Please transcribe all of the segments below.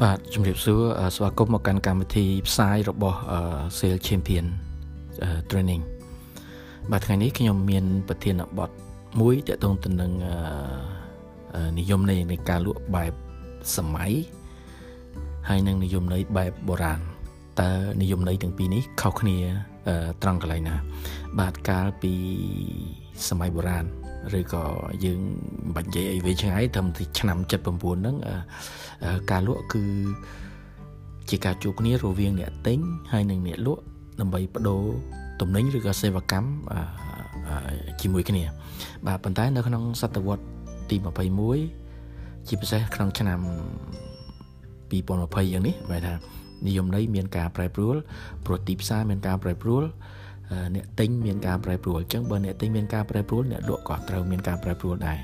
បាទជំរាបសួរស្វាគមន៍មកកាន់កម្មវិធីផ្សាយរបស់ Sale Champion Training បាទថ្ងៃនេះខ្ញុំមានប្រធានបទមួយទាក់ទងទៅនឹងនិយមន័យនៃការលក់បែបសម័យហើយនិងនិយមន័យបែបបុរាណតើនិយមន័យទាំងពីរនេះខុសគ្នាត្រង់កន្លែងណា បាទកាលពីសម័យបុរាណ ឬក៏យើងបាច់និយាយអីវែងឆ្ងាយត្រឹមទីឆ្នាំ79ហ្នឹងការលក់គឺជាការជួបគ្នារវាងអ្នកទិញហើយនិងអ្នកលក់ដើម្បីបដូរទំនិញឬក៏សេវាកម្មជាមួយគ្នា បាទប៉ុន្តែនៅក្នុងសតវត្សទី21ជាពិសេសក្នុងឆ្នាំ2020យ៉ាងនេះបែរថានិយមន័យមានការប្រែប្រួលព្រោះទីផ្សារមានការប្រែប្រួល អ្នកទិញមានការប្រែប្រួលអញ្ចឹងបើអ្នកទិញមានការប្រែប្រួលអ្នកលក់ក៏ត្រូវមានការប្រែប្រួលដែរ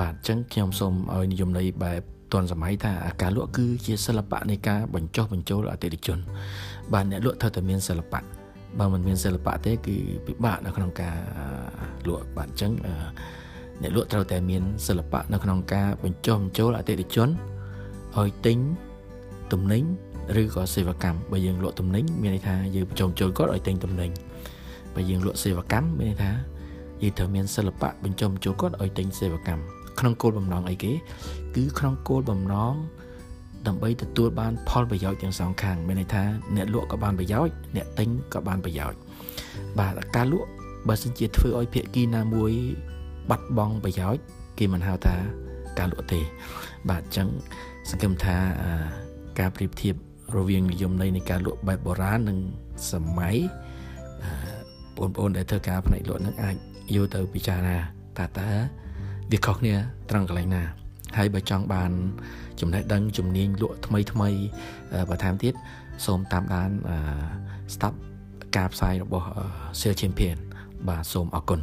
បាទអញ្ចឹងខ្ញុំសូមឲ្យនិយមន័យបែបទាន់សម័យថាការលក់គឺជាសិល្បៈនៃការបញ្ចុះបញ្ចូលអតិថិជន បាទអ្នកលក់ត្រូវតែមានសិល្បៈបើមិនមានសិល្បៈទេគឺពិបាកនៅក្នុងការលក់បាទអញ្ចឹងអ្នកលក់ត្រូវតែមានសិល្បៈនៅក្នុងការបញ្ចុះបញ្ចូលអតិថិជនឲ្យទិញទំនិញ ឬក៏សេវាកម្មបើយើងលក់ទំនិញមានន័យថាយើងបញ្ចុះបញ្ចូលគាត់ឲ្យទិញទំនិញបើយើងលក់សេវាកម្មមានន័យថាយើងត្រូវមានសិល្បៈបញ្ចុះបញ្ចូលគាត់ឲ្យទិញសេវាកម្មក្នុងគោលបំណងអីគេ គឺក្នុងគោលបំណងដើម្បីទទួលបាន ផលប្រយោជន៍ទាំងសងខាងមានន័យថាអ្នកលក់ក៏បានប្រយោជន៍អ្នកទិញក៏បានប្រយោជន៍បាទការលក់បើសិនជាធ្វើឲ្យភាគីណាមួយ បាត់បង់ប្រយោជន៍គេមិនហៅថាការលក់ទេ បាទអញ្ចឹងសង្ឃឹមថាការប្រៀបធៀប រវាងនិយមន័យនៃការលក់បែបបុរាណនិងសម័យបងប្អូនដែលធ្វើការផ្នែកលក់នឹងអាចយកទៅពិចារណាតើតើវាខុសគ្នាត្រង់កន្លែងណា ហើយបើចង់បាន ចំណេះដឹងជំនាញលក់ថ្មីថ្មីបន្ថែមទៀតសូមតាមដានស្តាប់ការផ្សាយរបស់ Sales Champion បាទសូមអរគុណ